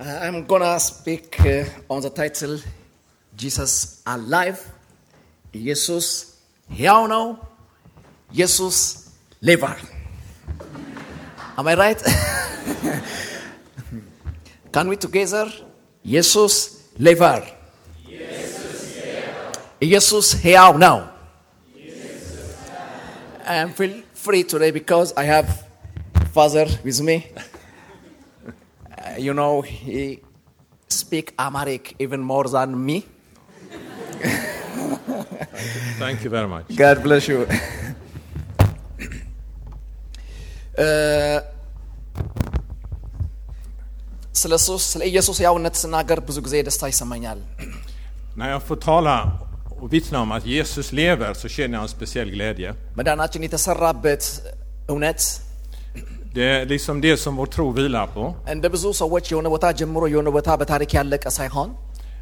Uh, I'm gonna speak uh, on the title Jesus Alive, Jesus Here Now, Jesus Lever. Am I right? Can we together? Jesus Lever. Jesus Here Now. I'm feel free today because I have Father with me Uh, you know, he speak Amharic even more than me. Thank you very much. God bless you. እ፣ ስለ እሱ- ስለ ኢየሱስ ያውነት ስናገር ብዙ ጊዜ ደስታ ይሰማኛል። När jag får tala och vittna om att Jesus lever så känner jag en speciell glädje. መዳናችን የተሰራበት እውነት Det är liksom det som vår tro vilar på.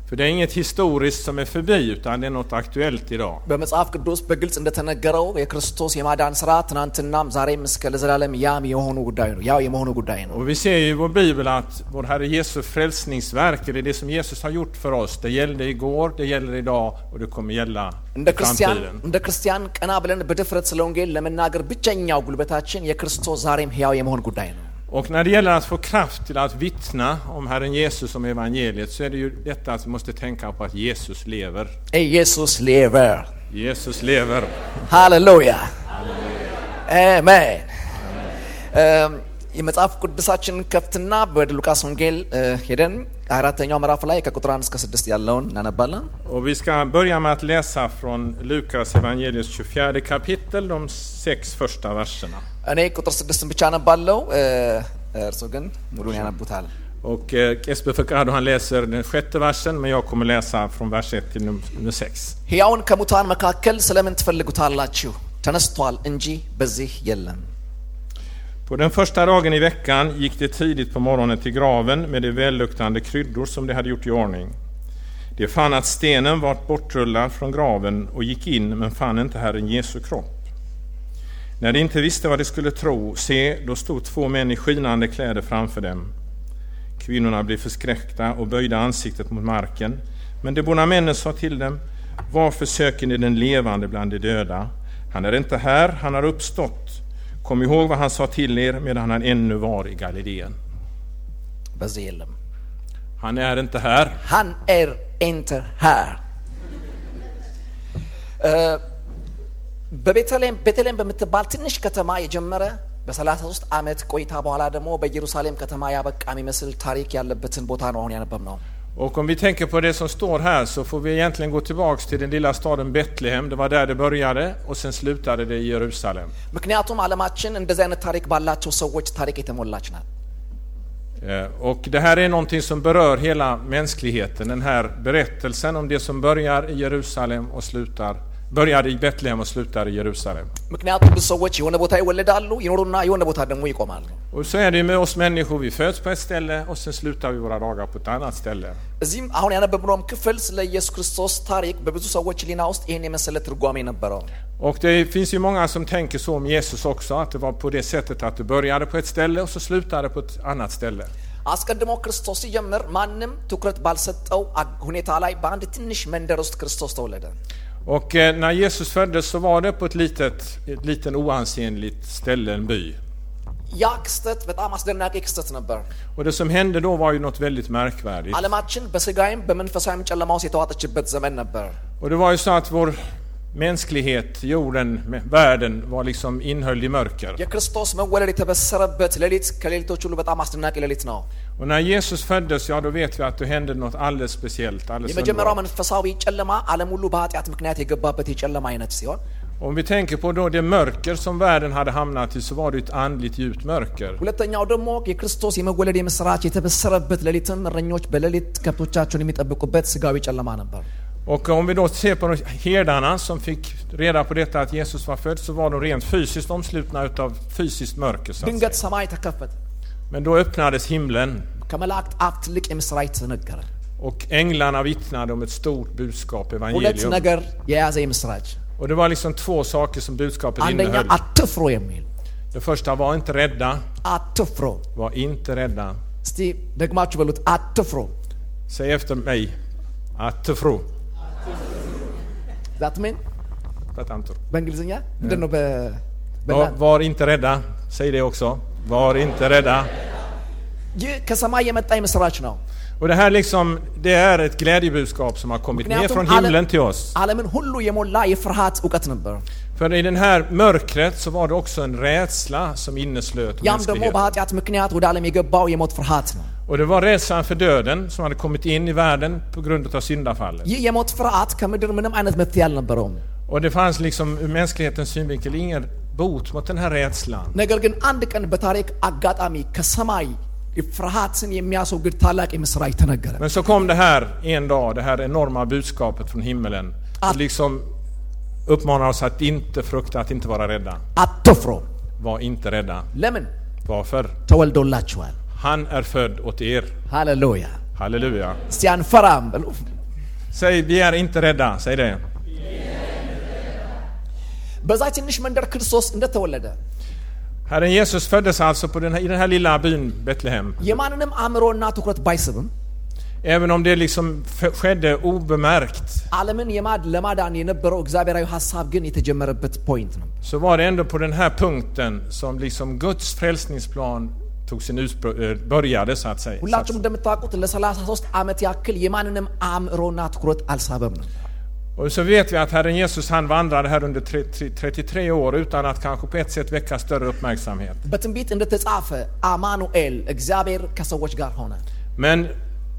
För det är inget historiskt som är förbi utan det är något aktuellt idag. በመጽሐፍ ቅዱስ በግልጽ እንደተነገረው የክርስቶስ የማዳን ስራ ትናንትናም ዛሬም እስከ ለዘላለም ያም የሆኑ ጉዳይ ነው ያው የመሆኑ ጉዳይ ነው Och vi ser ju i vår bibel att vår Herre Jesu frälsningsverk, eller det som Jesus har gjort för oss, det gällde igår, det gäller idag och det kommer gälla እንደ i ክርስቲያን framtiden. እንደ ክርስቲያን ቀና ብለን በድፍረት ስለ ወንጌል ለመናገር ብቸኛው ጉልበታችን የክርስቶስ ዛሬም ሕያው የመሆን ጉዳይ ነው och när det gäller att få kraft till att vittna om Herren Jesus som evangeliet så är det ju detta att vi måste tänka på att Jesus lever. Jesus lever. Jesus lever. Halleluja. Halleluja. Amen. Amen. Um, የመጽሐፍ ቅዱሳችንን ከፍትና ወደ ሉቃስ ወንጌል እ፣ ሄደን አራተኛው ምዕራፍ ላይ ከቁጥር 1 እስከ 6 ያለውን እናነባለን Och vi ska börja med att läsa från Lukas evangeliets 24 kapitel, de sex första verserna. እኔ ቁጥር 6 ብቻ አነባለሁ እ፣ እርሱ ግን ሙሉን ያነቡታል Och eh, Esper Fekado han läser den sjätte versen, men jag kommer läsa från vers 1 till num- nummer 6. ሕያውን ከሙታን መካከል ስለምን ትፈልጉታላችሁ ተነስቷል እንጂ በዚህ የለም på den första dagen i veckan gick de tidigt på morgonen till graven med de välluktande kryddor som de hade gjort i ordning. De fann att stenen var bortrullad från graven och gick in men fann inte Herren Jesu kropp. När de inte visste vad de skulle tro, se, då stod två män i skinande kläder framför dem. Kvinnorna blev förskräckta och böjde ansiktet mot marken. Men de båda männen sa till dem, varför söker ni den levande bland de döda? Han är inte här, han har uppstått. Kom ihåg vad han sa till er medan han ännu var i Galileen. በዚህ የለም Han är inte här. Han är inte här. እ፣ በቤተልሔም ቤተልሔም በምትባል ትንሽ ከተማ የጀመረ በ33 ዓመት ቆይታ በኋላ ደግሞ በኢየሩሳሌም ከተማ ያበቃ የሚመስል ታሪክ ያለበትን ቦታ ነው አሁን ያነበብነው። Och om vi tänker på det som står här så får vi egentligen gå tillbaks till den lilla staden Betlehem. Det var där det började och sen slutade det i Jerusalem. ምክንያቱም ዓለማችን እንደዚህ አይነት ታሪክ ባላቸው ሰዎች ታሪክ የተሞላች ናት። Eh, Och det här är någonting som berör hela mänskligheten. Den här berättelsen om det som börjar i Jerusalem och slutar, börjar i Betlehem och slutar i Jerusalem. ምክንያቱም ብዙ ሰዎች የሆነ ቦታ ይወለዳሉ ይኖሩና የሆነ ቦታ ደግሞ ይቆማሉ። Och så är det ju med oss människor. Vi föds på ett ställe och sen slutar vi våra dagar på ett annat ställe. እዚህም አሁን ያነበብነውም ክፍል ስለ ኢየሱስ ክርስቶስ ታሪክ በብዙ ሰዎች ሊና ውስጥ ይህን የመሰለ ትርጓሜ ነበረው። Och det finns ju många som tänker så om Jesus också, att det var på det sättet att det började på ett ställe och så slutade det på ett annat ställe. አስቀድሞ ክርስቶስ ሲጀምር ማንም ትኩረት ባልሰጠው አግ- ሁኔታ ላይ በአንድ ትንሽ መንደር ውስጥ ክርስቶስ ተወለደ። Och eh, när Jesus föddes så var det på ett litet, ett liten oansenligt ställe, en by. ያ ክስተት በጣም አስደናቂ ክስተት ነበር። Och det som hände då var ju något väldigt märkvärdigt. ዓለማችን በስጋይም በመንፈሳዊም ጨለማ ውስጥ የተዋጠችበት ዘመን ነበር። Och det var ju så att vår mänsklighet, jorden, världen var liksom innhöljd i mörker. የክርስቶስ መወለድ የተበሰረበት ሌሊት ከሌሊቶች ሁሉ በጣም አስደናቂ ሌሊት ነው። Och när Jesus föddes, ja då vet vi att det hände något alldeles speciellt, alldeles የመጀመሪያው underbart. መንፈሳዊ ጨለማ ዓለም ሁሉ በኃጢአት ምክንያት የገባበት የጨለማ አይነት ሲሆን Om vi tänker på då det mörker som världen hade hamnat i så var det ett andligt djupt mörker. ሁለተኛው ደግሞ የክርስቶስ የመወለድ የምስራች የተበሰረበት ሌሊትም እረኞች በሌሊት ከብቶቻቸውን የሚጠብቁበት ስጋዊ ጨለማ ነበር። och om vi då ser på herdarna som fick reda på detta att Jesus var född så var de rent fysiskt omslutna utav fysiskt mörker. Så att säga. Men då öppnades himlen. Och änglarna vittnade om ett stort budskap, evangelium. Och det var liksom två saker som budskapet innehöll. Det första var inte rädda. Var inte rädda. Säg efter mig. Attufro. tro. ዛት ሜን Patantor. በእንግሊዝኛ ምንድን ነው በ- Var, በና- var inte rädda. Säg det också. Var inte rädda. ይህ ከሰማይ የመጣ የምስራች ነው Och det här liksom, det är ett glädjebudskap som har kommit ner ምክንያቱም från ዓለም- himlen till oss. ዓለምን ሁሉ የሞላ የፍርሃት እውቀት ነበር För i den här mörkret så var det också en rädsla som inneslöt ያም ደግሞ mänskligheten. በኃጢአት ምክንያት ወደ ዓለም የገባው የሞት ፍርሃት ነው Och det var rädslan för döden som hade kommit in i världen på grund av syndafallet. ይህ የሞት ፍርሃት ከምድር ምንም አይነት መፍትሄ አልነበረውም Och det fanns liksom ur mänsklighetens synvinkel ingen bot mot den här rädslan. ነገር ግን አንድ ቀን በታሪክ አጋጣሚ ከሰማይ ፍርሃትን የሚያስወግድ ታላቅ የምስራች ተነገረ Men så kom det här en dag, det här enorma budskapet från himmelen. Att- Och liksom uppmanar oss att inte frukta, att inte vara rädda. አትፍሩ Var inte rädda. ለምን Varför? ተወልዶላችኋል Han är född åt er. ሃሌሉያ Halleluja. እስቲ አንፈራም በሉ Säg, vi är inte rädda. Säg det. በዛ ትንሽ መንደር ክርስቶስ እንደተወለደ Herren Jesus föddes alltså på den här, i den här lilla byn Betlehem. የማንንም አእምሮና ትኩረት ባይስብም Även om det liksom f- skedde obemärkt ዓለምን የማድ ለማዳን የነበረው እግዚአብሔራዊ ሀሳብ ግን የተጀመረበት ፖይንት ነው så var det ändå på den här punkten som liksom Guds frälsningsplan tog sin ursprung, eh, började så att säga. Så att, ሁላችሁም እንደምታውቁት ለ33 ዓመት ያክል የማንንም አእምሮና ትኩረት አልሳበም ነው och så vet vi att Herren Jesus han vandrade här under tre- tre- 33 år utan att kanske på ett sätt väcka större uppmärksamhet. በትንቢት እንደተጻፈ አማኑኤል እግዚአብሔር ከሰዎች ጋር ሆነ Men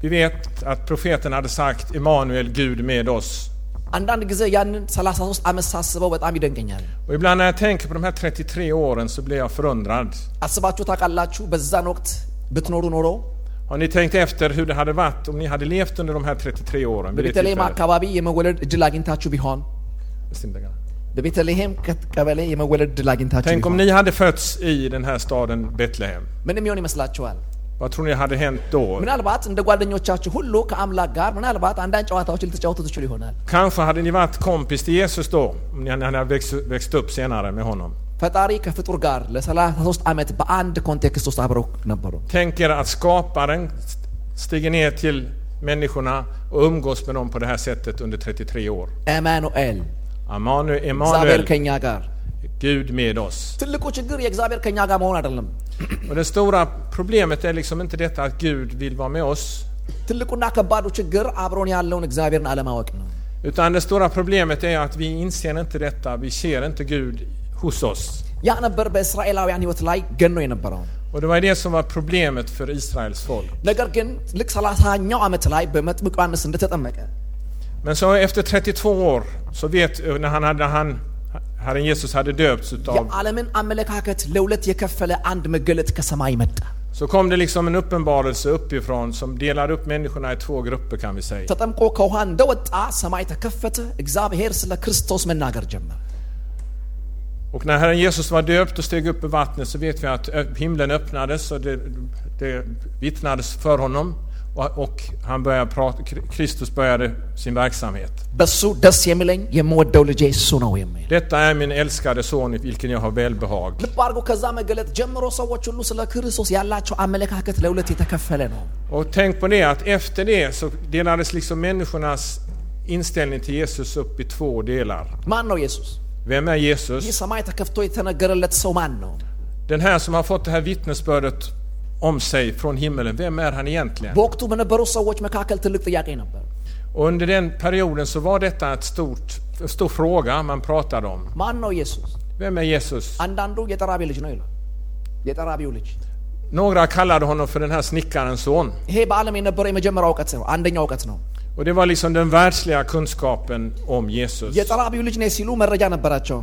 vi vet att profeten hade sagt Emanuel, Gud med oss. አንዳንድ ጊዜ ያንን 33 ዓመት ሳስበው በጣም ይደንቀኛል Och ibland när jag tänker på de här 33 åren så blir jag förundrad. አስባችሁ ታውቃላችሁ በዛን ወቅት ብትኖሩ ኖሮ Har ni tänkt efter hur det hade varit om ni hade levt under de här 33 åren? vid det በቤተልሔም tillfället? አካባቢ የመወለድ እድል አግኝታችሁ ቢሆን በቤተልሔም ቀበሌ የመወለድ እድል አግኝታችሁ Tänk om ቢሆን ni hade fötts i den här staden Betlehem. ምንም ይሆን ይመስላችኋል Vad tror ni hade hänt då? ምናልባት እንደ ጓደኞቻችሁ ሁሉ ከአምላክ ጋር ምናልባት አንዳንድ ጨዋታዎች ልትጫወቱ ትችሉ ይሆናል Kanske hade ni varit kompis till Jesus då, om ni hade växt, växt upp senare med honom. ፈጣሪ ከፍጡር ጋር ለ33 ዓመት በአንድ ኮንቴክስት ውስጥ አብረው ነበሩ Tänk er att skaparen stiger ner till människorna och umgås med dem på det här sättet under 33 år. ኤማኑኤል Emmanuel, እግዚአብሔር Emanuel ከኛ ጋር Gud med oss. ትልቁ ችግር የእግዚአብሔር ከኛ ጋር መሆን አይደለም Och det stora problemet är liksom inte detta att Gud vill vara med oss, ትልቁና ከባዱ ችግር አብሮን ያለውን እግዚአብሔርን አለማወቅ ነው utan det stora problemet är att vi inser inte detta, vi ser inte Gud hos oss. ያ ነበር በእስራኤላውያን ህይወት ላይ ገኖ የነበረው Och det var det som var problemet för Israels folk. ነገር ግን ልክ 30ኛው ዓመት ላይ በመጥምቁ ዮሐንስ እንደተጠመቀ Men så efter 32 år, så vet när han, hade, när han Herren Jesus hade döpts utav, የዓለምን አመለካከት ለሁለት የከፈለ አንድ መገለጥ ከሰማይ መጣ så kom det liksom en uppenbarelse uppifrån som delade upp människorna i två grupper kan vi säga. ተጠምቆ ከውሃ እንደወጣ ሰማይ ተከፈተ እግዚአብሔር ስለ ክርስቶስ መናገር ጀመረ Och när Herren Jesus var döpt och steg upp i vattnet så vet vi att ö- himlen öppnades och det, det vittnades för honom och han börjar prata, Kristus började sin verksamhet. Detta är min älskade son i vilken jag har välbehag. Och tänk på det att efter det så delades liksom människornas inställning till Jesus upp i två delar. Vem är Jesus? Den här som har fått det här vittnesbördet om sig från himmelen, vem är han egentligen? በወቅቱ በነበሩ ሰዎች መካከል ትልቅ ጥያቄ ነበር Och under den perioden så var detta ett stort, en stor fråga man pratade om. ማን ነው ኢየሱስ Vem är Jesus? አንዳንዱ የጠራቢ ልጅ ነው ይላል የጠራቢው ልጅ Några kallade honom för den här snickarens son. ይሄ በዓለም የነበረው የመጀመሪያ እውቀት ነው አንደኛው እውቀት ነው Och det var liksom den världsliga kunskapen om Jesus. የጠራቢው ልጅ ነኝ ሲሉ መረጃ ነበራቸው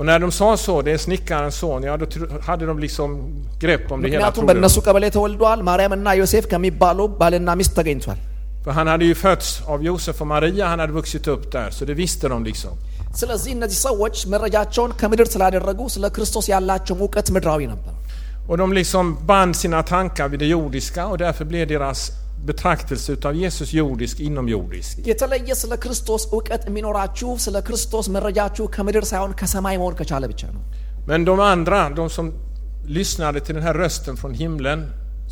Och när de sa så, det är snickarens son, ja då tro- hade de liksom grepp om det hela ምክንያቱም trodde de. በእነሱ ቀበሌ ተወልደዋል ማርያም እና ዮሴፍ ከሚባሉ ባልና ሚስት ተገኝቷል För han hade ju fötts av Josef och Maria, han hade vuxit upp där, så det visste de liksom. ስለዚህ እነዚህ ሰዎች መረጃቸውን ከምድር ስላደረጉ ስለ ክርስቶስ ያላቸው እውቀት ምድራዊ ነበር Och de liksom band sina tankar vid det jordiska och därför blev deras betraktelse utav Jesus jordisk inomjordisk. የተለየ ስለ ክርስቶስ እውቀት የሚኖራችሁ ስለ ክርስቶስ መረጃችሁ ከምድር ሳይሆን ከሰማይ መሆን ከቻለ ብቻ ነው Men de andra, de som lyssnade till den här rösten från himlen,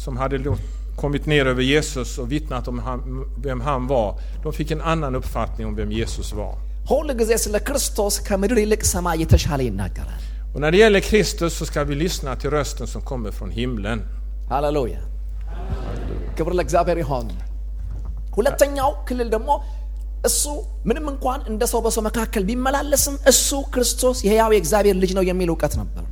som hade lo- kommit ner över Jesus och vittnat om han, vem han var, de fick en annan uppfattning om vem Jesus var. ሁል ጊዜ ስለ ክርስቶስ ከምድር ይልቅ ሰማይ የተሻለ ይናገራል። Och när det gäller Kristus så ska vi lyssna till rösten som kommer från himlen. ሃሌሉያ ክብር ለእግዚአብሔር ይሆን። ሁለተኛው ክልል ደግሞ እሱ ምንም እንኳን እንደ ሰው በሰው መካከል ቢመላለስም እሱ ክርስቶስ የሕያው የእግዚአብሔር ልጅ ነው የሚል እውቀት ነበር።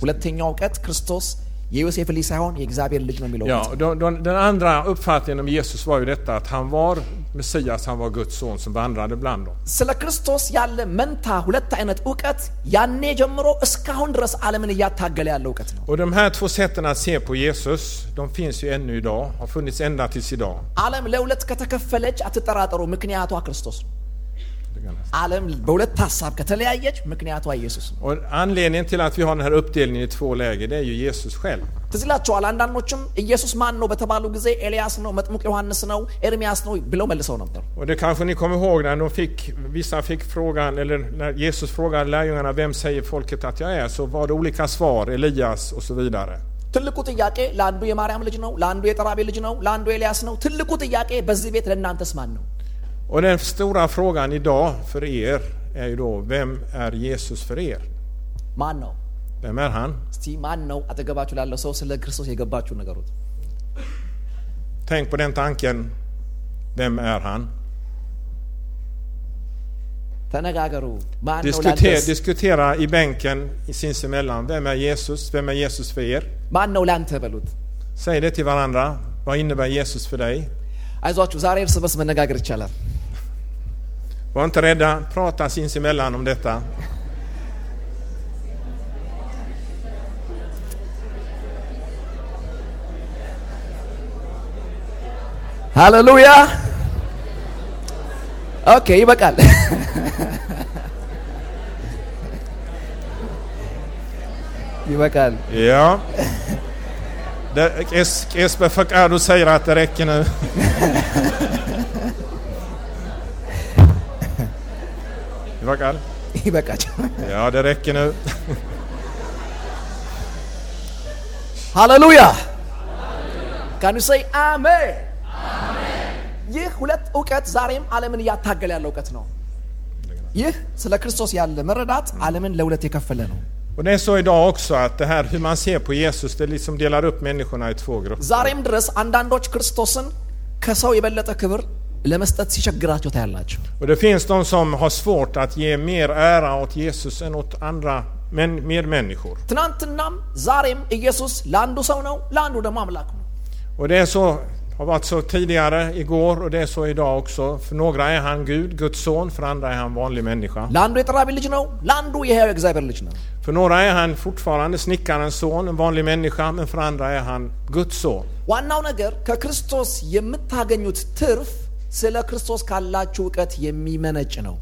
ሁለተኛው እውቀት ክርስቶስ የዮሴፍ ልጅ ሳይሆን የእግዚአብሔር ልጅ ነው የሚለው Ja, እውቀት። och då- då- den andra uppfattningen om Jesus var ju detta att han var Messias, han var Guds son som vandrade bland dem. ስለ ክርስቶስ ያለ መንታ ሁለት አይነት እውቀት ያኔ ጀምሮ እስካሁን ድረስ ዓለምን እያታገለ ያለ እውቀት ነው። Och de här två sätten att se på Jesus, de finns ju ännu idag, har funnits ända tills idag. ዓለም ለሁለት ከተከፈለች አትጠራጠሩ፣ ምክንያቷ ክርስቶስ ነው። ዓለም በሁለት ሀሳብ ከተለያየች ምክንያቷ ኢየሱስ ነው። Och anledningen till att vi har den här uppdelningen i två läger, det är ju Jesus själv. ትዝ ይላችኋል። አንዳንዶችም ኢየሱስ ማን ነው በተባሉ ጊዜ ኤልያስ ነው፣ መጥምቅ ዮሐንስ ነው፣ ኤርሚያስ ነው ብለው መልሰው ነበር። Och det kanske ni kommer ihåg när de fick, vissa fick frågan, eller när Jesus frågade lärjungarna vem säger folket att jag är, så var det olika svar, Elias och så vidare. ትልቁ ጥያቄ ለአንዱ የማርያም ልጅ ነው፣ ለአንዱ የጠራቢ ልጅ ነው፣ ለአንዱ ኤልያስ ነው። ትልቁ ጥያቄ በዚህ ቤት ለእናንተስ ማን ነው? Och den stora frågan idag för er är ju då, vem är Jesus för er? ማን ነው? Vem är han? እስቲ ማን ነው አጠገባችሁ ላለው ሰው ስለ ክርስቶስ የገባችሁ ነገሩት። Tänk på den tanken. Vem är han? ተነጋገሩ። ማን ነው Diskutera, ላንተስ? diskutera i bänken i sinsemellan. Vem är Jesus? Vem är Jesus för er? ማን ነው ላንተ በሉት። Säg det till varandra. Vad innebär Jesus för dig? አይዟችሁ ዛሬ እርስ በርስ መነጋገር ይቻላል። Var inte rädda, prata sinsemellan om detta. ሃሌሉያ። ኦኬ ይበቃል። ይበቃል። Ja. Det, es, Esper Fakado säger att det räcker nu. Fakad? ይበቃቸው። Ja, det räcker nu. ሃሌሉያ ካን ዩ ሴይ አሜን። ይህ ሁለት እውቀት ዛሬም ዓለምን እያታገለ ያለ እውቀት ነው። ይህ ስለ ክርስቶስ ያለ መረዳት ዓለምን ለሁለት የከፈለ ነው። Och det är så idag också att det här hur man ser på Jesus, det liksom delar upp människorna i två grupper. ዛሬም ድረስ አንዳንዶች ክርስቶስን ከሰው የበለጠ ክብር ለመስጠት ሲቸግራቸው ታያላቸው። Och det finns de som har svårt att ge mer ära åt Jesus än åt andra men, medmänniskor. ትናንትናም ዛሬም ኢየሱስ ለአንዱ ሰው ነው፣ ለአንዱ ደግሞ አምላክ ነው። Och det är så, har varit så tidigare, igår och det är så idag också. För några är han Gud, Guds son, för andra är han vanlig människa. ለአንዱ የጠራቢ ልጅ ነው፣ ለአንዱ የሕያው እግዚአብሔር ልጅ ነው። För några är han fortfarande snickarens son, en vanlig människa, men för andra är han Guds son. ዋናው ነገር ከክርስቶስ የምታገኙት ትርፍ ስለ ክርስቶስ ካላችሁ እውቀት የሚመነጭ ነው።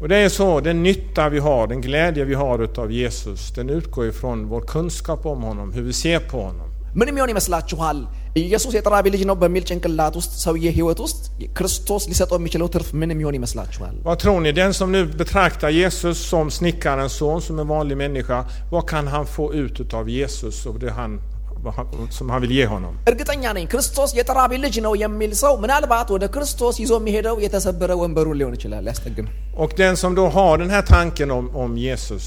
Och det är så, den nytta vi har, den glädje vi har utav Jesus, den utgår ifrån vår kunskap om honom, hur vi ser på honom. ምን የሚሆን ይመስላችኋል? ኢየሱስ የጠራቢ ልጅ ነው በሚል ጭንቅላት ውስጥ ሰውዬ ህይወት ውስጥ ክርስቶስ ሊሰጠው የሚችለው ትርፍ ምን የሚሆን ይመስላችኋል? Vad tror ni? Den som nu betraktar Jesus som snickarens son, som en vanlig människa, vad kan han få ut utav Jesus och det han, vad han, som han vill ge honom? እርግጠኛ ነኝ ክርስቶስ የጠራቢ ልጅ ነው የሚል ሰው ምናልባት ወደ ክርስቶስ ይዞ የሚሄደው የተሰበረ ወንበሩን ሊሆን ይችላል ሊያስጠግም። Och den som då har den här tanken om, om Jesus,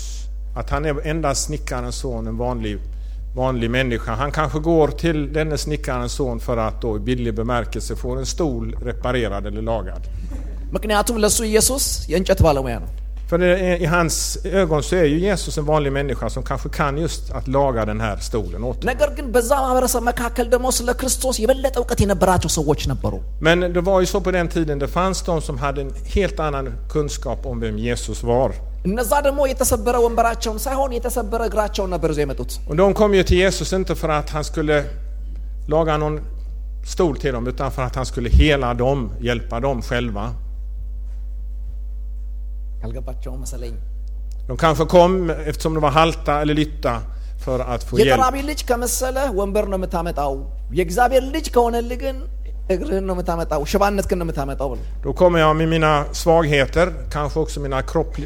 att han är endast snickarens son, en vanlig, vanlig människa. Han kanske går till denne snickarens son för att då i bildlig bemärkelse få en stol reparerad eller lagad. ምክንያቱም ለእሱ ኢየሱስ የእንጨት ባለሙያ ነው። För det är, i hans ögon så är ju Jesus en vanlig människa som kanske kan just att laga den här stolen åt honom. ነገር ግን በዛ ማህበረሰብ መካከል ደግሞ ስለ ክርስቶስ የበለጠ እውቀት የነበራቸው ሰዎች ነበሩ። Men det var ju så på den tiden, det fanns de som hade en helt annan kunskap om vem Jesus var. እነዛ ደግሞ የተሰበረ ወንበራቸውን ሳይሆን የተሰበረ እግራቸውን ነበር ይዘው የመጡት። Och de kom ju till Jesus inte för att han skulle laga någon stol till dem, utan för att han skulle hela dem, hjälpa dem själva. De kanske kom eftersom de var halta eller lytta för att få hjälp. Då kommer jag med mina svagheter, kanske också mina kropp,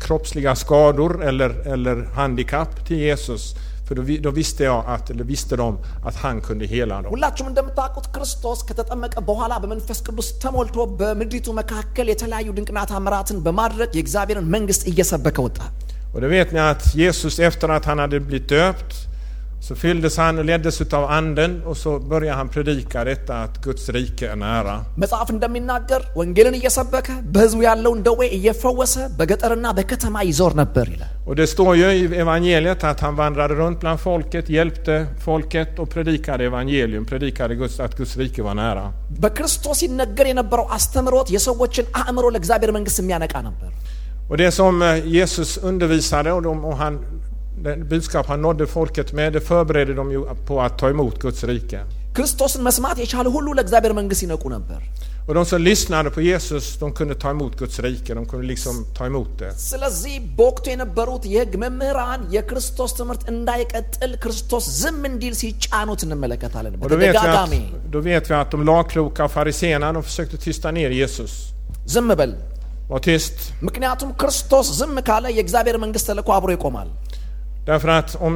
kroppsliga skador eller, eller handikapp till Jesus. För då, vi- då visste jag att, eller visste de att han kunde hela dem. ሁላችሁም እንደምታውቁት ክርስቶስ ከተጠመቀ በኋላ በመንፈስ ቅዱስ ተሞልቶ በምድሪቱ መካከል የተለያዩ ድንቅና ታምራትን በማድረግ የእግዚአብሔርን መንግስት እየሰበከ ወጣ። Och det vet ni att Jesus efter att han hade blivit döpt så fylldes han och leddes utav anden och så började han predika detta att Guds rike är nära. መጽሐፍ እንደሚናገር ወንጌልን እየሰበከ በህዝቡ ያለውን ደዌ እየፈወሰ በገጠርና በከተማ ይዞር ነበር ይላል። Och det står ju i evangeliet att han vandrade runt bland folket, hjälpte folket och predikade evangelium, predikade Guds, att Guds rike var nära. በክርስቶስ ይነገር የነበረው አስተምሮት የሰዎችን አእምሮ ለእግዚአብሔር መንግስት የሚያነቃ ነበር። Och det som eh, Jesus undervisade och, de, och han, det budskap han nådde folket med, det förberedde dem ju på att ta emot Guds rike. ክርስቶስን መስማት የቻለ ሁሉ ለእግዚአብሔር መንግስት ይነቁ ነበር። Och de som lyssnade på Jesus, de kunde ta emot Guds rike, de kunde liksom ta emot det. ስለዚህ በወቅቱ የነበሩት የህግ መምህራን የክርስቶስ ትምህርት እንዳይቀጥል ክርስቶስ ዝም እንዲል ሲጫኑት እንመለከታለን Och då vet, vi በተደጋጋሚ att, då vet vi att de lagkloka fariséerna, de försökte tysta ner Jesus. ዝም በል Var tyst. ምክንያቱም ክርስቶስ ዝም ካለ የእግዚአብሔር መንግስት ተልእኮ አብሮ ይቆማል Därför att om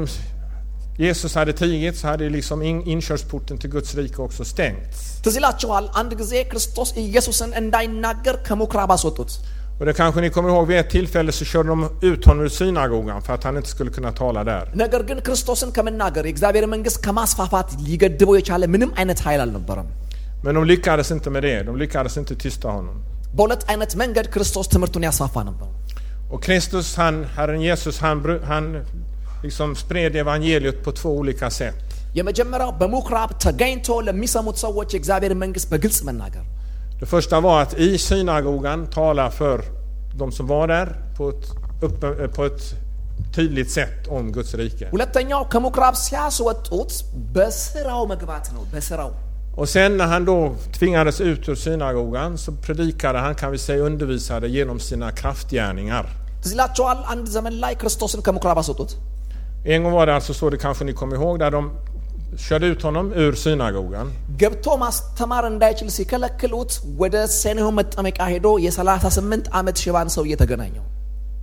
Jesus hade tigit så hade liksom in, inkörsporten till Guds rike också stängts. ትዝ ይላችኋል አንድ ጊዜ ክርስቶስ ኢየሱስን እንዳይናገር ከምኩራብ አስወጡት Och det kanske ni kommer ihåg, vid ett tillfälle så körde de ut honom ur synagogan för att han inte skulle kunna tala där. ነገር ግን ክርስቶስን ከመናገር የእግዚአብሔር መንግስት ከማስፋፋት ሊገድበው የቻለ ምንም አይነት ኃይል አልነበረም Men de lyckades inte med det, de lyckades inte tysta honom. በሁለት አይነት መንገድ ክርስቶስ ትምህርቱን ያስፋፋ ነበር Och Kristus, han, Herren Jesus, han, bru- han liksom spred evangeliet på två olika sätt. የመጀመሪያው በምኩራብ ተገኝቶ ለሚሰሙት ሰዎች የእግዚአብሔር መንግስት በግልጽ መናገር Det första var att i synagogan tala för de som var där på ett, uppe, på ett tydligt sätt om Guds rike. ሁለተኛው ከምኩራብ ሲያስወጡት በስራው መግባት ነው በስራው Och sen när han då tvingades ut ur synagogan så predikade han, kan vi säga, undervisade genom sina kraftgärningar. ትዝ ይላችኋል አንድ ዘመን ላይ ክርስቶስን ከምኩራብ አስወጡት En gång var det alltså så, det kanske ni kommer ihåg, där de körde ut honom ur synagogan. ገብቶ ማስተማር እንዳይችል ሲከለክሉት ወደ ሴኔሆ መጠመቂያ ሄዶ የ38 ዓመት ሽባን ሰው እየተገናኘው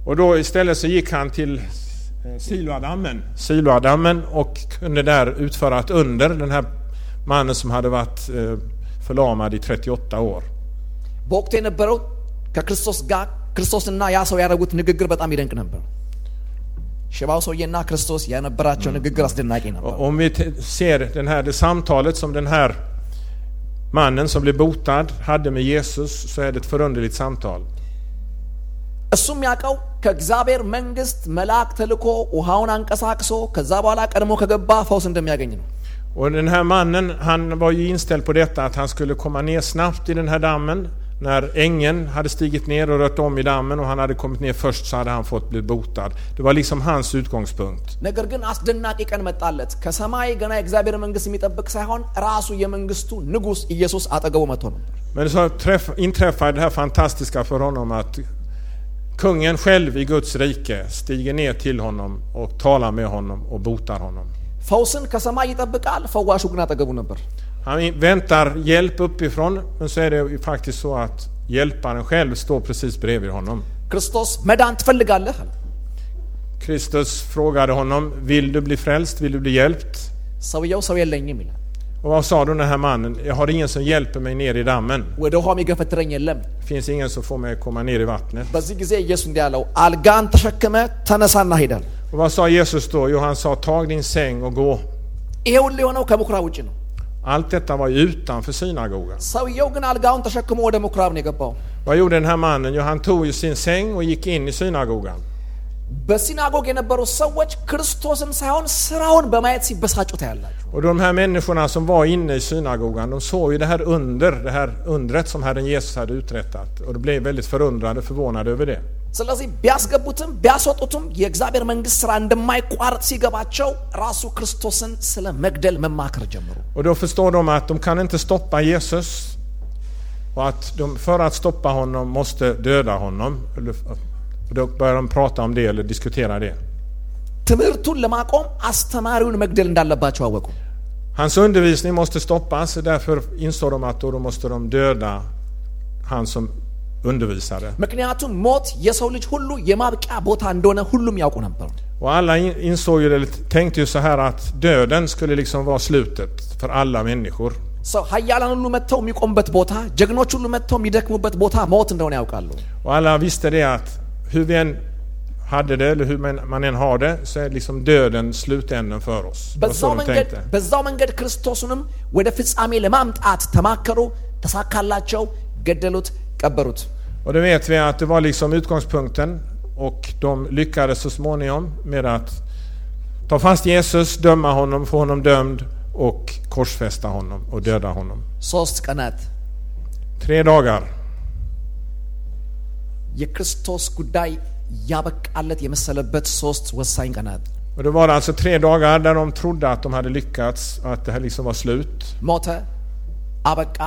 Och då istället så gick han till eh, Siloadammen, Siloadammen och kunde där utföra ett under, den här mannen som hade varit eh, förlamad i 38 år. በወቅቱ የነበረው ከክርስቶስ ጋር ክርስቶስና ያ ሰው ያደረጉት ንግግር በጣም ይደንቅ ነበር ሽባው ሰውዬና ክርስቶስ የነበራቸው ንግግር አስደናቂ ነበር Och om vi t- ser den här, det samtalet som den här mannen som blev botad hade med Jesus så är det ett förunderligt samtal. እሱም ያውቀው ከእግዚአብሔር መንግስት መልአክ ተልኮ ውሃውን አንቀሳቅሶ ከዛ በኋላ ቀድሞ ከገባ ፈውስ እንደሚያገኝ ነው Och den här mannen, han var ju inställd på detta att han skulle komma ner snabbt i den här dammen. När ängeln hade stigit ner och rört om i dammen och han hade kommit ner först så hade han fått bli botad. Det var liksom hans utgångspunkt. ነገር ግን አስደናቂ ቀን መጣለት ከሰማይ ገና የእግዚአብሔር መንግስት የሚጠብቅ ሳይሆን ራሱ የመንግስቱ ንጉስ ኢየሱስ አጠገቡ መጥቶ ነበር Men så träff, inträffade det här fantastiska för honom att kungen själv i Guds rike stiger ner till honom och talar med honom och botar honom. ፈውስን ከሰማይ ይጠብቃል ፈዋሹ ግን አጠገቡ ነበር Han väntar hjälp uppifrån men så är det ju faktiskt så att hjälparen själv står precis bredvid honom. ክርስቶስ መዳን ትፈልጋለህ አለ Kristus frågade honom, vill du bli frälst? Vill du bli hjälpt? ሰውየው ሰው የለኝም ይላል Och vad sa då den här mannen? Jag har ingen som hjälper mig ner i dammen. ወደ ውሃ የሚገፈትረኝ የለም Det finns ingen som får mig att komma ner i vattnet. በዚህ ጊዜ ኢየሱስ እንዲህ ያለው አልጋን ተሸክመ ተነሳና ሄዳል Och vad sa Jesus då? Jo, han sa tag din säng och gå. ይሄ ሁሉ የሆነው ከምኩራብ ውጭ ነው Allt detta var ju utanför synagogan. ሰውየው ግን አልጋውን ተሸክሞ ወደ ምኩራብ ነው የገባው Vad gjorde den här mannen? Jo, han tog ju sin säng och gick in i synagogan. በሲናጎግ የነበሩ ሰዎች ክርስቶስን ሳይሆን ስራውን በማየት ሲበሳጩ ታያላችሁ Och de här människorna som var inne i synagogan, de såg ju det här under, det här undret som Herren Jesus hade uträttat. Och de blev väldigt förundrade, förvånade över det. ስለዚህ ቢያስገቡትም ቢያስወጡትም የእግዚአብሔር መንግስት ስራ እንደማይቋረጥ ሲገባቸው ራሱ ክርስቶስን ስለ መግደል መማከር ጀመሩ Och då förstår de att de kan inte stoppa Jesus. Och att de för att stoppa honom måste döda honom. Eller- och Då börjar de prata om det eller diskutera det. ትምህርቱን ለማቆም አስተማሪውን መግደል እንዳለባቸው አወቁ Hans undervisning måste stoppas, därför insåg de att då, då måste de döda han som undervisade. ምክንያቱም ሞት የሰው ልጅ ሁሉ የማብቂያ ቦታ እንደሆነ ሁሉም ያውቁ ነበር Och alla in- insåg ju, eller tänkte ju så här att döden skulle liksom vara slutet för alla människor. ሰው ሀያላን ሁሉ መጥተው የሚቆሙበት ቦታ ጀግኖች ሁሉ መጥተው የሚደክሙበት ቦታ ሞት እንደሆነ ያውቃሉ Och alla visste det att hur vi än hade det, eller hur man, man än har det, så är liksom döden slutänden för oss. Det var በዛው så de መንገድ tänkte. በዛው መንገድ ክርስቶስንም ወደ ፍጻሜ ለማምጣት ተማከሩ ተሳካላቸው ገደሉት ቀበሩት Och då vet vi att det var liksom utgångspunkten och de lyckades så småningom med att ta fast Jesus, döma honom, få honom dömd och korsfästa honom och döda honom. ሶስት ቀናት Tre dagar. የክርስቶስ ጉዳይ ያበቃለት የመሰለበት ሶስት ወሳኝ ቀናት Och då var det alltså tre dagar där de trodde att de hade lyckats, att det här liksom var slut. ሞተ አበቃ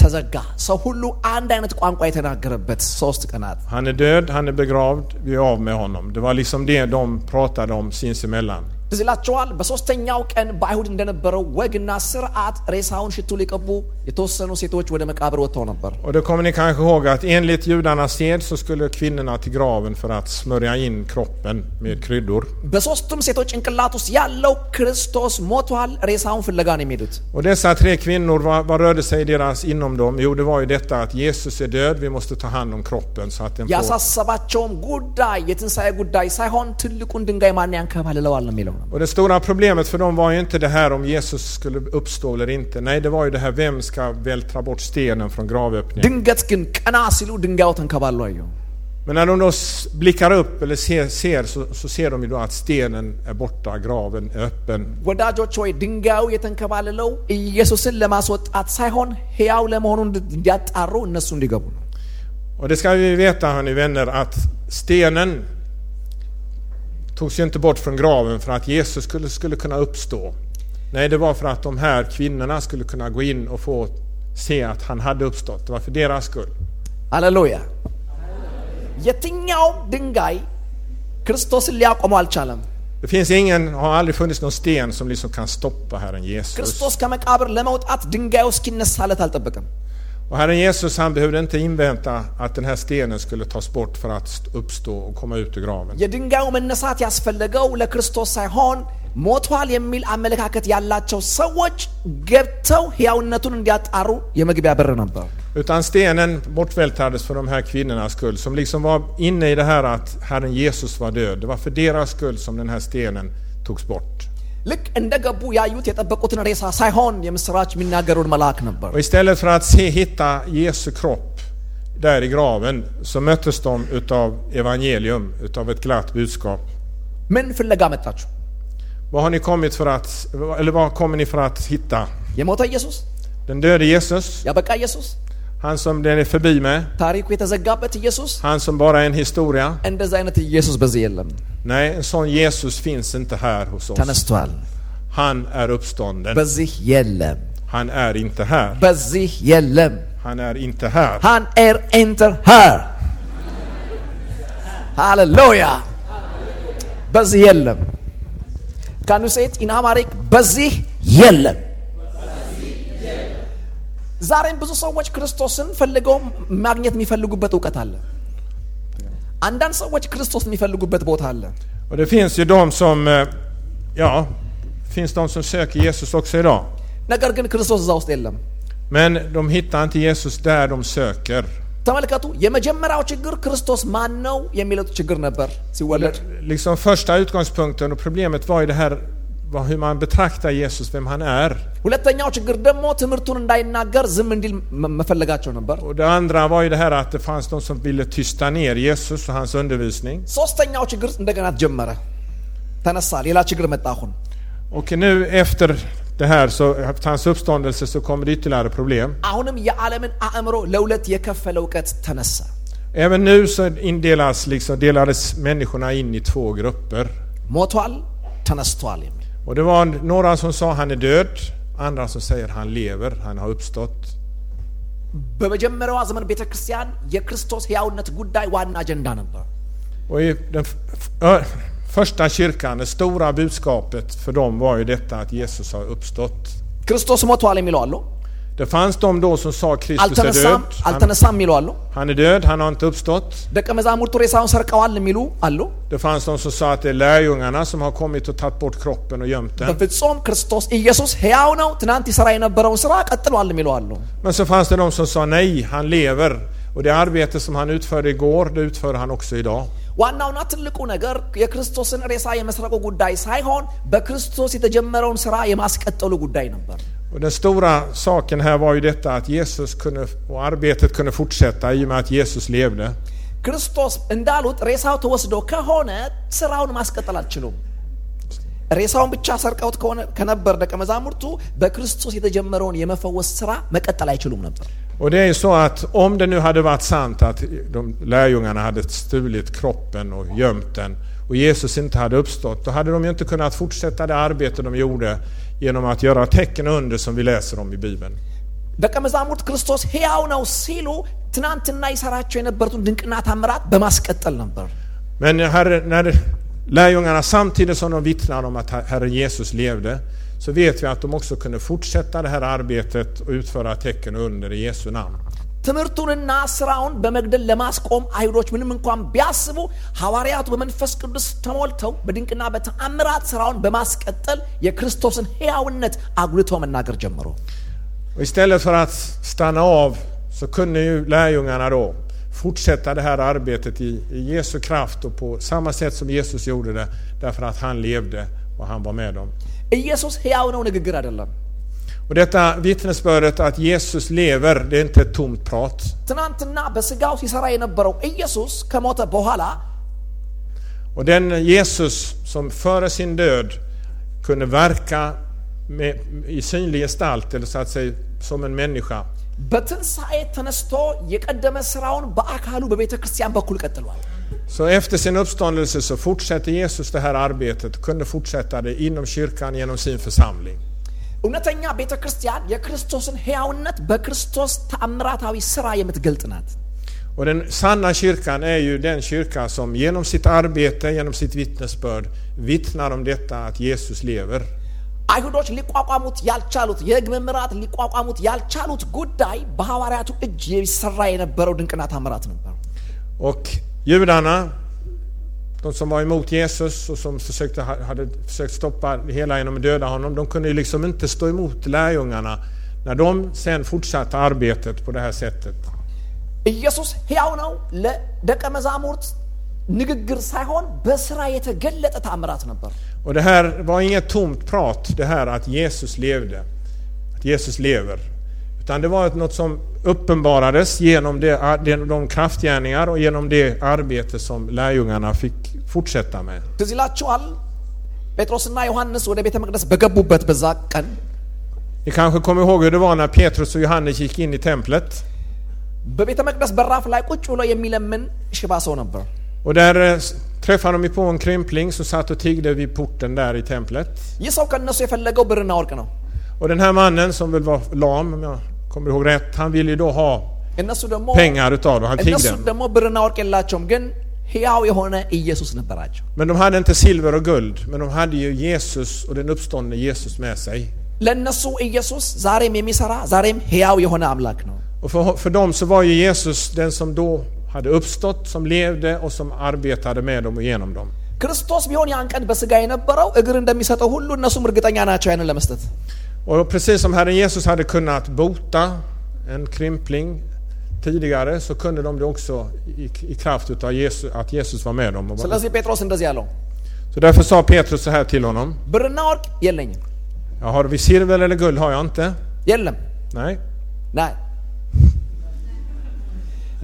ተዘጋ ሰው ሁሉ አንድ አይነት ቋንቋ የተናገረበት ሶስት ቀናት Han är död, han är begravd, vi är av med honom. Det var liksom det de pratade om sinsemellan. ትዝ ይላቸዋል በሶስተኛው ቀን በአይሁድ እንደነበረው ወግና ስርዓት ሬሳውን ሽቱ ሊቀቡ የተወሰኑ ሴቶች ወደ መቃብር ወጥተው ነበር Och då kommer ni kanske ihåg att enligt judarnas sed så skulle kvinnorna till graven för att smörja in kroppen med kryddor. በሶስቱም ሴቶች ጭንቅላት ውስጥ ያለው ክርስቶስ ሞቷል ሬሳውን ፍለጋ ነው የሚሄዱት Och dessa tre kvinnor, vad, vad rörde sig i deras inom dem? Jo, det var ju detta att Jesus är död, vi måste ta hand om kroppen så att den får... ያሳሰባቸውም ጉዳይ የትንሣኤ ጉዳይ ሳይሆን ትልቁን ድንጋይ ማን ያንከባልለዋል ነው የሚለው ነው Och det stora problemet för dem var ju inte det här om Jesus skulle uppstå eller inte. Nej, det var ju det här, vem ska vältra bort stenen från gravöppningen? ድንገት ግን ቀና ሲሉ ድንጋዩ ተንከባሎ አዩ Men när de då s- blickar upp eller ser, ser så, så ser de ju då att stenen är borta, graven är öppen. ወዳጆች ወይ ድንጋዩ የተንከባልለው ኢየሱስን ለማስወጣት ሳይሆን ሕያው ለመሆኑ እንዲያጣሩ እነሱ እንዲገቡ ነው Och det ska vi veta hörni vänner att stenen togs ju inte bort från graven för att Jesus skulle, skulle kunna uppstå. Nej, det var för att de här kvinnorna skulle kunna gå in och få se att han hade uppstått. Det var för deras skull. ሃሌሉያ የትኛውም ድንጋይ ክርስቶስን ሊያቆመው አልቻለም Det finns ingen, har aldrig funnits någon sten som liksom kan stoppa Herren Jesus. ክርስቶስ ከመቃብር ለመውጣት ድንጋዩ እስኪነሳለት አልጠበቅም Och Herren Jesus han behövde inte invänta att den här stenen skulle tas bort för att st- uppstå och komma ut ur graven. የድንጋዩ መነሳት ያስፈለገው ለክርስቶስ ሳይሆን ሞቷል የሚል አመለካከት ያላቸው ሰዎች ገብተው ሕያውነቱን እንዲያጣሩ የመግቢያ በር ነበር Utan stenen bortvältrades för de här kvinnornas skull som liksom var inne i det här att Herren Jesus var död. Det var för deras skull som den här stenen togs bort. ልክ እንደ ገቡ ያዩት የጠበቁትን ሬሳ ሳይሆን የምስራች የሚናገሩን መልአክ ነበር Och istället för att se, hitta Jesu kropp där i graven så möttes de utav evangelium, utav ett glatt budskap. ምን ፍለጋ መጣችሁ Vad har ni kommit för att, eller vad kommer ni för att hitta? የሞተ ኢየሱስ Den döde Jesus, ያበቃ ኢየሱስ han som den är förbi med, ታሪኩ የተዘጋበት ኢየሱስ han som bara är en historia. እንደዚ አይነት ኢየሱስ በዚህ የለም Nej, en sån Jesus finns inte här hos oss. ተነስቷል Han är uppstånden. በዚህ የለም Han är inte här. በዚህ የለም Han är inte här. Han är inte här. ሃሌሉያ በዚህ የለም ካን ዩ ሴት ኢን አማሪክ በዚህ የለም ዛሬም ብዙ ሰዎች ክርስቶስን ፈልገው ማግኘት የሚፈልጉበት እውቀት አለ አንዳንድ ሰዎች ክርስቶስ የሚፈልጉበት ቦታ አለ Och det finns ju de som, eh, ja, finns de som söker Jesus också idag. ነገር ግን ክርስቶስ እዛ ውስጥ የለም Men de hittar inte Jesus där de söker. ተመልከቱ የመጀመሪያው ችግር ክርስቶስ ማን ነው የሚለው ችግር ነበር ሲወለድ Liksom första utgångspunkten och problemet var ju det här vad- hur man betraktar Jesus, vem han är. ሁለተኛው ችግር ደግሞ ትምህርቱን እንዳይናገር ዝም እንዲል መ- መፈለጋቸው ነበር Och det andra var ju det här att det fanns de som ville tysta ner Jesus och hans undervisning. ሶስተኛው ችግር እንደገና ተጀመረ ተነሳ ሌላ ችግር መጣ አሁን Och nu efter det här, så, efter hans uppståndelse, så kommer det ytterligare problem. አሁንም የዓለምን አእምሮ ለሁለት የከፈለ እውቀት ተነሳ Även nu så indelas, liksom, delades människorna in i två grupper. ሞቷል ተነስቷል የሚል Och det var några som sa han är död, andra som säger han lever, han har uppstått. በመጀመሪያዋ ዘመን ቤተ ክርስቲያን የክርስቶስ ሕያውነት ጉዳይ ዋና አጀንዳ ነበር Och i den f- f- ö- första kyrkan, det stora budskapet för dem var ju detta att Jesus har uppstått. ክርስቶስ ሞቷል የሚለው አለው Det fanns de då som sa Kristus är አልተነሳም död. Han, አልተነሳም የሚሉ አሉ። han är död, han har inte uppstått. ደቀ መዛሙርቱ ሬሳውን ሰርቀዋል የሚሉ አሉ። Det fanns de som sa att det är lärjungarna som har kommit och tagit bort kroppen och gömt den. በፍጹም ክርስቶስ ኢየሱስ ሕያው ነው፣ ትናንት ይሰራ የነበረውን ስራ ቀጥሏል የሚሉ አሉ። Men så fanns det de som sa nej, han lever. Och det arbete som han utförde igår, det utför han också idag. ዋናውና ትልቁ ነገር የክርስቶስን ሬሳ የመስረቁ ጉዳይ ሳይሆን በክርስቶስ የተጀመረውን ስራ የማስቀጠሉ ጉዳይ ነበር። Och den stora saken här var ju detta att Jesus kunde, och arbetet kunde fortsätta i och med att Jesus levde. ክርስቶስ እንዳሉት ሬሳው ተወስዶ ከሆነ ስራውን ማስቀጠል አልችሉም። ሬሳውን ብቻ ሰርቀውት ከሆነ ከነበር ደቀ መዛሙርቱ በክርስቶስ የተጀመረውን የመፈወስ ስራ መቀጠል አይችሉም ነበር። Och det är ju så att om det nu hade varit sant att de lärjungarna hade stulit kroppen och gömt den och Jesus inte hade uppstått, då hade de ju inte kunnat fortsätta det arbete de gjorde genom att göra tecken och under som vi läser om i Bibeln. ደቀ መዛሙርት ክርስቶስ ሕያው ነው ሲሉ ትናንትና ይሰራቸው የነበሩትን ድንቅና ታምራት በማስቀጠል ነበር። Men herre, när lärjungarna samtidigt som de vittnade om att Herren Jesus levde så vet vi att de också kunde fortsätta det här arbetet och utföra tecken och under i Jesu namn. ትምህርቱንና ስራውን በመግደል ለማስቆም አይሁዶች ምንም እንኳን ቢያስቡ ሐዋርያቱ በመንፈስ ቅዱስ ተሞልተው በድንቅና በተአምራት ስራውን በማስቀጠል የክርስቶስን ሕያውነት አጉልቶ መናገር ጀመሩ። Och istället för att stanna av så kunde ju lärjungarna då fortsätta det här arbetet i, i Jesu kraft och på samma sätt som Jesus gjorde det därför att han levde och han var med dem. ኢየሱስ ሕያው ነው ንግግር አይደለም። och detta vittnesbördet att Jesus lever, det är inte ett tomt prat. Och den Jesus som före sin död kunde verka med, i synlig gestalt, eller så att säga som en människa. Så efter sin uppståndelse så fortsätter Jesus det här arbetet, kunde fortsätta det inom kyrkan genom sin församling. እውነተኛ ቤተ ክርስቲያን የክርስቶስን ሕያውነት በክርስቶስ ተአምራታዊ ስራ የምትገልጥ ናት። Och den sanna kyrkan är ju den kyrka som genom sitt arbete, genom sitt vittnesbörd vittnar om detta att Jesus lever. አይሁዶች ሊቋቋሙት ያልቻሉት የሕግ መምህራት ሊቋቋሙት ያልቻሉት ጉዳይ በሐዋርያቱ እጅ የሚሰራ የነበረው ድንቅና ታምራት ነበር። Och judarna, de som var emot Jesus och som försökte, hade försökt stoppa det hela genom att döda honom, de kunde ju liksom inte stå emot lärjungarna när de sen fortsatte arbetet på det här sättet. ኢየሱስ ሕያው ነው ለደቀ መዛሙርት ንግግር ሳይሆን በስራ የተገለጠ ታምራት ነበር። Och det här var inget tomt prat, det här att Jesus levde, att Jesus lever. Utan det var något som uppenbarades genom det, de kraftgärningar och genom det arbete som lärjungarna fick fortsätta med. ትዝ ይላችኋል ጴጥሮስና ዮሐንስ ወደ ቤተ መቅደስ በገቡበት በዛ ቀን Ni kanske kommer ihåg hur det var när Petrus och Johannes gick in i templet. በቤተ መቅደስ በራፍ ላይ ቁጭ ብሎ የሚለምን ሽባ ሰው ነበር። Och där eh, träffade de ju på en krympling som satt och tiggde vid porten där i templet. ይህ ሰው ከእነሱ የፈለገው ብርና ወርቅ ነው። Och den här mannen som väl var lam, om jag kommer ihåg rätt, han ville ju då ha እነሱ ደግሞ pengar utav det. Han እነሱ tiggde. ደግሞ ብርና ወርቅ የላቸውም፣ ግን ሕያው የሆነ ኢየሱስ ነበራቸው። Men de hade inte silver och guld, men de hade ju Jesus och den uppståndne Jesus med sig. ለእነሱ ኢየሱስ ዛሬም የሚሰራ ዛሬም ሕያው የሆነ አምላክ ነው። Och för, för dem så var ju Jesus den som då hade uppstått, som levde och som arbetade med dem och genom dem. ክርስቶስ ቢሆን ያን ቀን በስጋ የነበረው እግር እንደሚሰጠው ሁሉ እነሱም እርግጠኛ ናቸው ያንን ለመስጠት። Och precis som Herren Jesus hade kunnat bota en krympling tidigare så kunde de det också i, i kraft utav Jesus, att Jesus var med dem. Och var- ስለዚህ ጴጥሮስ እንደዚህ አለው፣ Så därför sa Petrus så här till honom. ብርና ወርቅ የለኝም። Jag har vi silver eller guld har jag inte. የለም Nej, ናይ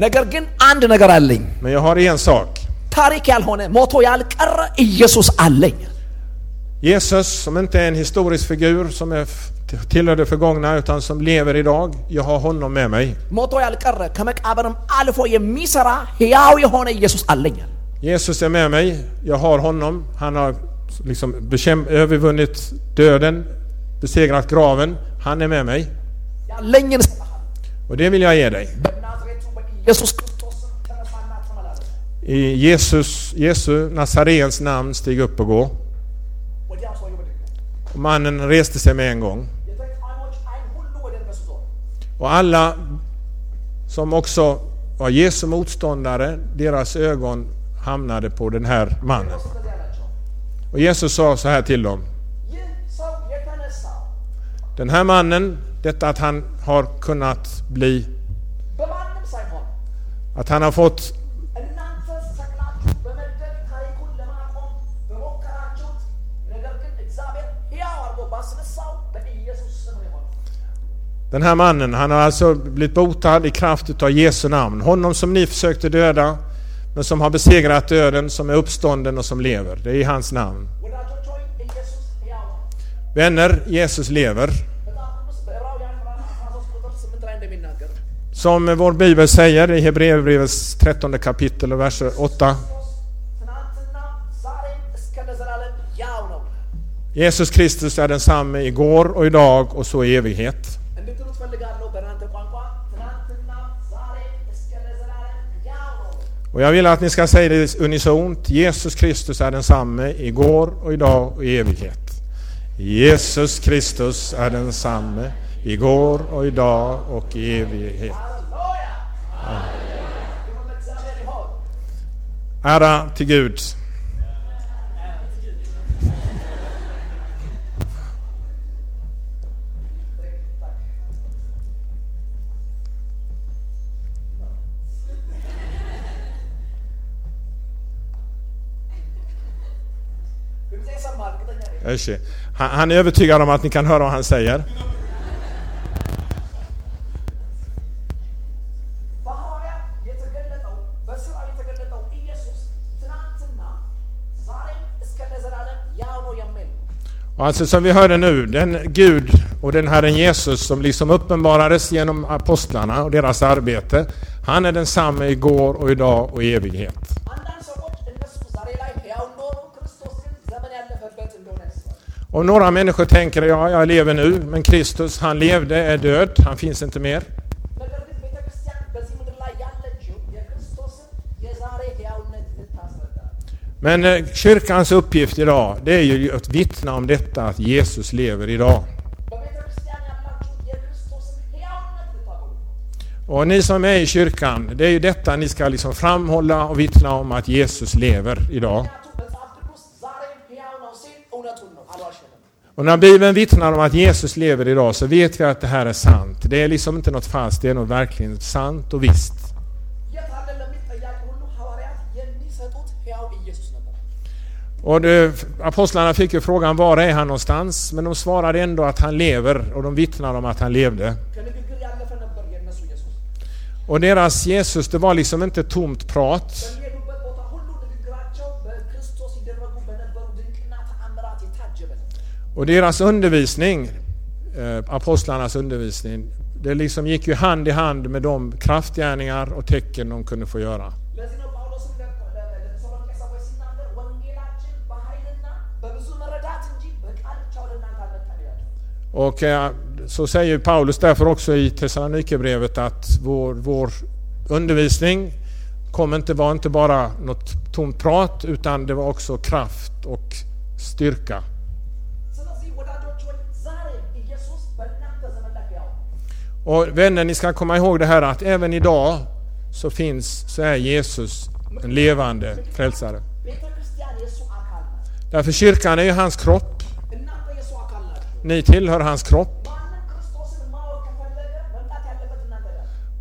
ነገር ግን አንድ ነገር አለኝ። men jag har en sak. ታሪክ ያልሆነ ሞቶ ያልቀረ ኢየሱስ አለኝ። Jesus som inte är en historisk figur som är tillhör det förgångna utan som lever idag. Jag har honom med mig. Jesus är med mig. Jag har honom. Han har liksom övervunnit döden, besegrat graven. Han är med mig. Och det vill jag ge dig. I Jesus, Jesu Nazarens namn, stig upp och gå. Mannen reste sig med en gång. Och alla som också var Jesu motståndare, deras ögon hamnade på den här mannen. Och Jesus sa så här till dem. Den här mannen, detta att han har kunnat bli... Att han har fått Den här mannen, han har alltså blivit botad i kraft utav Jesu namn. Honom som ni försökte döda, men som har besegrat döden, som är uppstånden och som lever. Det är i hans namn. Vänner, Jesus lever. Som vår bibel säger i Hebreerbrevets 13 kapitel och vers 8. Jesus Kristus är densamme igår och idag och så i evighet. እንድትሉ ትፈልጋለሁ በእናንተ ቋንቋ ትናንትና ዛሬም እስከ ለዘላለም ያው ነው። Och jag vill att ni ska säga det unisont. Jesus Kristus är densamme igår och idag och i evighet. Jesus Kristus är densamme igår och idag och i evighet. ሃሌሉያ ክብር ለእግዚአብሔር ይሁን። Ära till Gud. Han, han är övertygad om att ni kan höra vad han säger. Alltså som vi hörde nu, den Gud och den Herren Jesus som liksom uppenbarades genom apostlarna och deras arbete, han är densamme igår och idag och i evighet. Och några människor tänker ja, jag lever nu, men Kristus han levde, är död, han finns inte mer. Men eh, kyrkans uppgift idag, det är ju att vittna om detta att Jesus lever idag. Och ni som är i kyrkan, det är ju detta ni ska liksom framhålla och vittna om att Jesus lever idag. Och när Bibeln vittnar om att Jesus lever idag så vet vi att det här är sant. Det är liksom inte något falskt, det är nog verkligen sant och visst. Och det, apostlarna fick ju frågan var är han någonstans? Men de svarade ändå att han lever och de vittnar om att han levde. Och deras Jesus, det var liksom inte tomt prat. Och deras undervisning, eh, apostlarnas undervisning, det liksom gick ju hand i hand med de kraftgärningar och tecken de kunde få göra. Och eh, så säger Paulus därför också i Thessalonikerbrevet att vår, vår undervisning kom inte, var inte bara något tomt prat utan det var också kraft och styrka. Och vänner, ni ska komma ihåg det här att även idag så finns, så är Jesus en levande frälsare. Därför kyrkan är ju hans kropp. Ni tillhör hans kropp.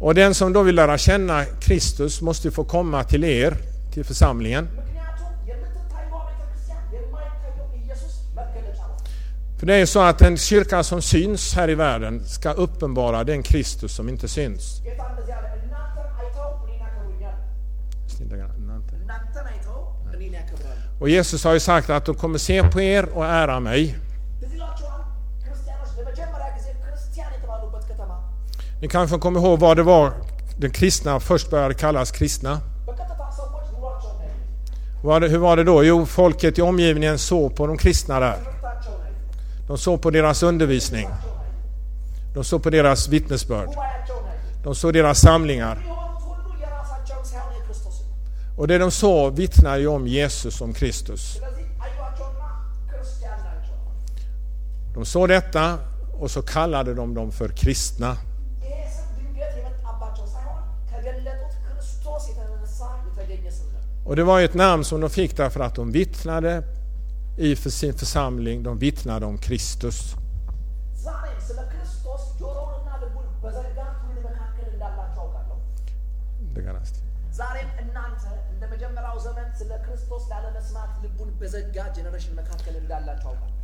Och den som då vill lära känna Kristus måste få komma till er, till församlingen. För det är så att en kyrka som syns här i världen ska uppenbara den Kristus som inte syns. Och Jesus har ju sagt att de kommer se på er och ära mig. Ni kanske kommer ihåg vad det var den kristna först började kallas kristna. Hur var det då? Jo, folket i omgivningen såg på de kristna där. De såg på deras undervisning. De såg på deras vittnesbörd. De såg deras samlingar. Och det de såg vittnar ju om Jesus som Kristus. De såg detta och så kallade de dem för kristna. Och det var ett namn som de fick därför att de vittnade i för sin församling, de vittnade om Kristus.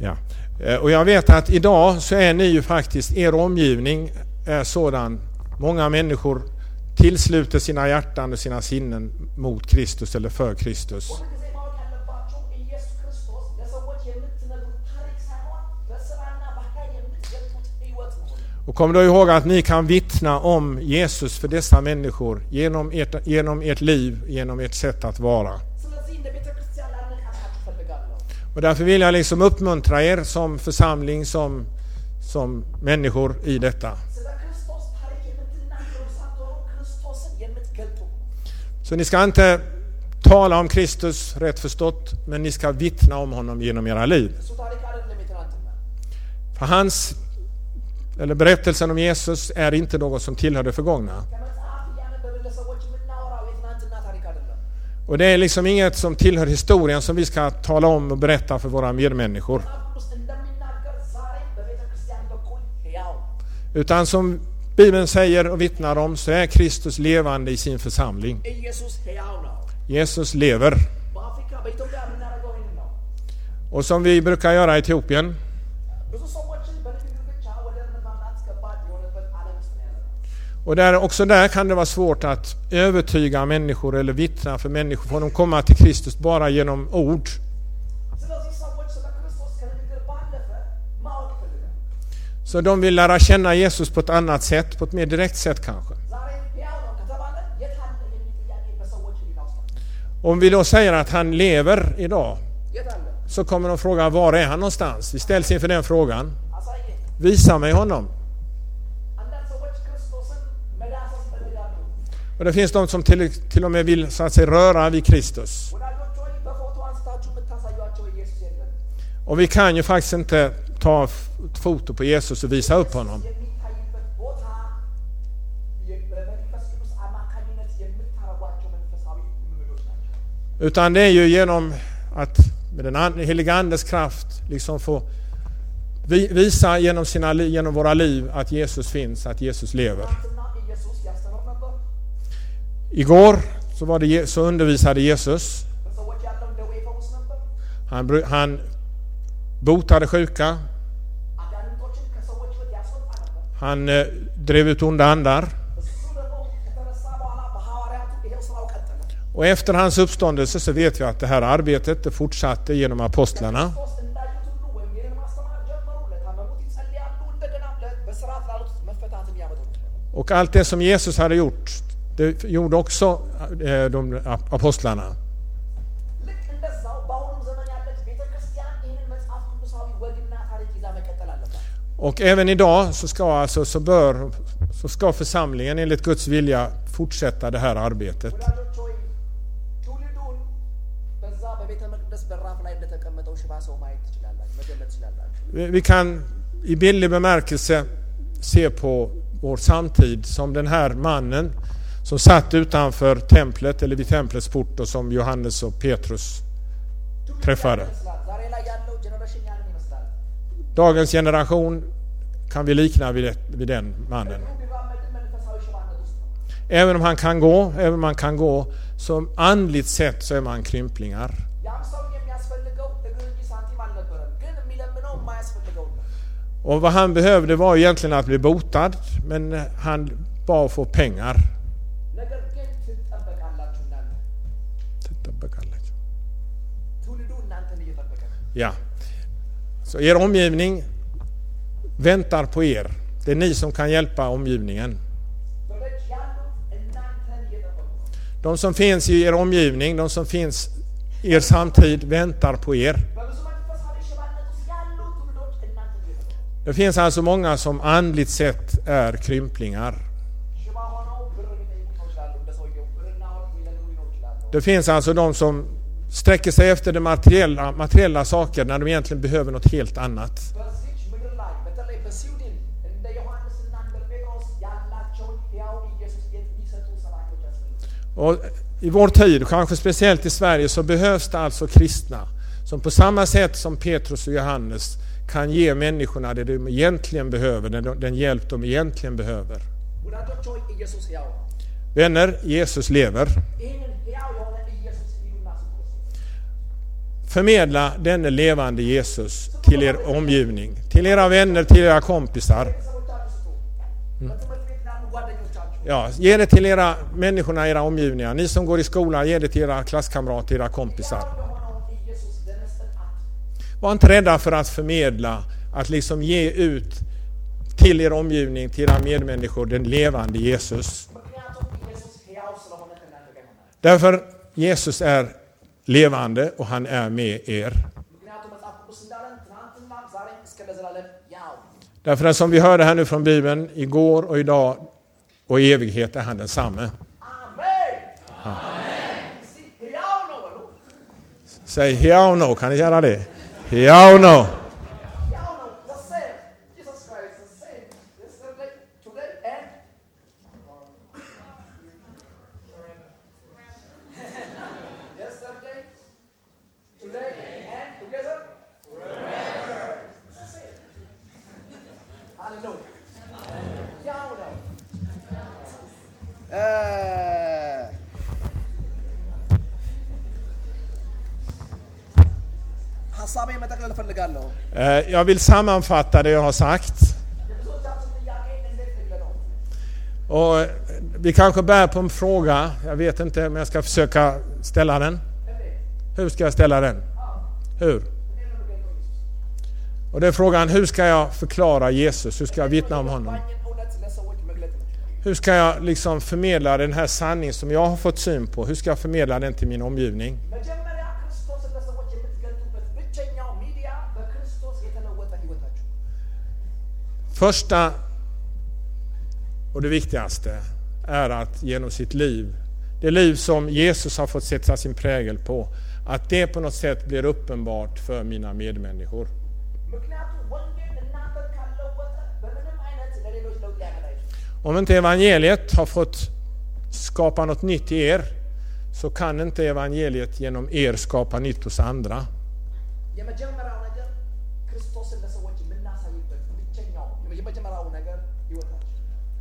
Ja. Eh, och jag vet att idag så är ni ju faktiskt, er omgivning är sådan, många människor tillsluter sina hjärtan och sina sinnen mot Kristus eller för Kristus. Och kom då ihåg att ni kan vittna om Jesus för dessa människor genom ert, genom ert liv, genom ert sätt att vara. Och därför vill jag liksom uppmuntra er som församling, som, som människor i detta. Så ni ska inte tala om Kristus rätt förstått, men ni ska vittna om honom genom era liv. För hans eller berättelsen om Jesus är inte något som tillhör det förgångna. Och det är liksom inget som tillhör historien som vi ska tala om och berätta för våra medmänniskor. Utan som Bibeln säger och vittnar om så är Kristus levande i sin församling. Jesus lever. Och som vi brukar göra i Etiopien Och där, också där kan det vara svårt att övertyga människor eller vittna för människor, Får de komma till Kristus bara genom ord. Så de vill lära känna Jesus på ett annat sätt, på ett mer direkt sätt kanske. Om vi då säger att han lever idag, så kommer de fråga var är han någonstans? Vi ställs inför den frågan. Visa mig honom. Och det finns de som till, till och med vill så att säga, röra vid Kristus. Och vi kan ju faktiskt inte ta ett foto på Jesus och visa upp honom. Utan det är ju genom att med den heliga Andes kraft liksom få visa genom, sina, genom våra liv att Jesus finns, att Jesus lever. Igår så, var det, så undervisade Jesus. Han, han botade sjuka. Han eh, drev ut onda andar. Och efter hans uppståndelse så vet vi att det här arbetet det fortsatte genom apostlarna. Och allt det som Jesus hade gjort det gjorde också eh, de apostlarna. Och även idag så ska, alltså, så, bör, så ska församlingen enligt Guds vilja fortsätta det här arbetet. Vi kan i billig bemärkelse se på vår samtid som den här mannen som satt utanför templet eller vid templets port och som Johannes och Petrus träffade. Dagens generation kan vi likna vid, den mannen. Även om han kan gå, även om han kan gå, så andligt sett så är man krymplingar. Och vad han behövde var egentligen att bli botad, men han bad få pengar. Ja. Så er omgivning väntar på er. Det är ni som kan hjälpa omgivningen. De som finns i er omgivning, de som finns i er samtid väntar på er. Det finns alltså många som andligt sett är krymplingar. Det finns alltså de som sträcker sig efter de materiella, materiella saker när de egentligen behöver något helt annat. Och I vår tid, kanske speciellt i Sverige, så behövs det alltså kristna som på samma sätt som Petrus och Johannes kan ge människorna det de egentligen behöver, den, den hjälp de egentligen behöver. Vänner, Jesus lever. Förmedla denne levande Jesus till er omgivning, till era vänner, till era kompisar. Mm. Ja, ge det till era människorna, era omgivningar. Ni som går i skolan, ge det till era klasskamrater, era kompisar. Var inte rädda för att förmedla, att liksom ge ut till er omgivning, till era medmänniskor, den levande Jesus. Därför Jesus är levande och han är med er. Därför att som vi hörde här nu från Bibeln, igår och idag och i evighet är han densamme. Amen. Säg hiauno, kan ni göra det? Hiauno. ሀሳቤን መጠቅለል እፈልጋለሁ። Eh, Jag vill sammanfatta det jag har sagt. የብዙዎቻችን ጥያቄ እንዴት ልግለ ነው? Och eh, vi kanske bär på en fråga, jag vet inte men jag ska försöka ställa den. እንዴት? Hur ska jag ställa den? Hur? እንዴት ነው የምገልጠው ኢየሱስ? Och det är frågan, hur ska jag förklara Jesus? Hur ska jag vittna om honom? የገባኝን እውነት ለሰዎች መግለጥ ነው። Hur ska jag liksom förmedla den här sanningen som jag har fått syn på? Hur ska jag förmedla den till min omgivning? Första och det viktigaste är att genom sitt liv, det liv som Jesus har fått sätta sin prägel på, att det på något sätt blir uppenbart för mina medmänniskor. Om inte evangeliet har fått skapa något nytt i er så kan inte evangeliet genom er skapa nytt hos andra.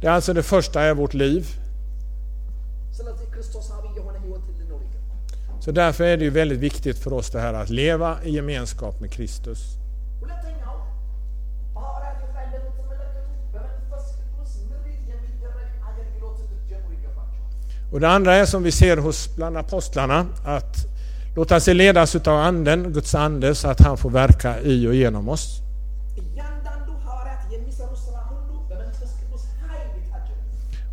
Det är alltså det första i vårt liv. Så därför är det ju väldigt viktigt för oss det här att leva i gemenskap med Kristus. Och det andra är som vi ser hos bland apostlarna att låta sig ledas av anden, Guds ande, så att han får verka i och genom oss.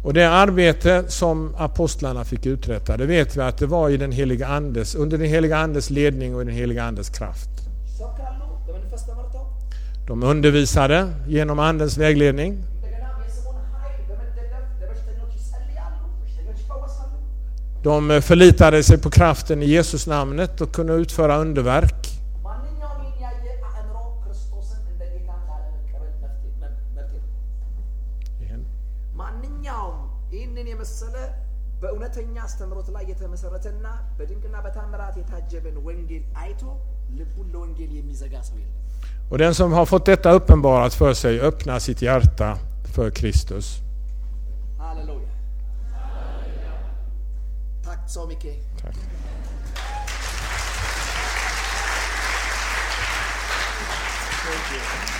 Och det arbete som apostlarna fick uträtta, det vet vi att det var i den heliga andes, under den heliga andes ledning och i den heliga andes kraft. De undervisade genom andens vägledning. De förlitade sig på kraften i Jesus namnet och kunde utföra underverk. በእውነተኛ አስተምህሮት ላይ የተመሰረተና በድንቅና በታምራት የታጀበን ወንጌል አይቶ ልቡን ለወንጌል የሚዘጋ ሰው የለም። Och den som har fått detta uppenbarat för sig öppnar sitt hjärta för Kristus. ሃሌሉያ ታክ så mycket. Tack. Thank you.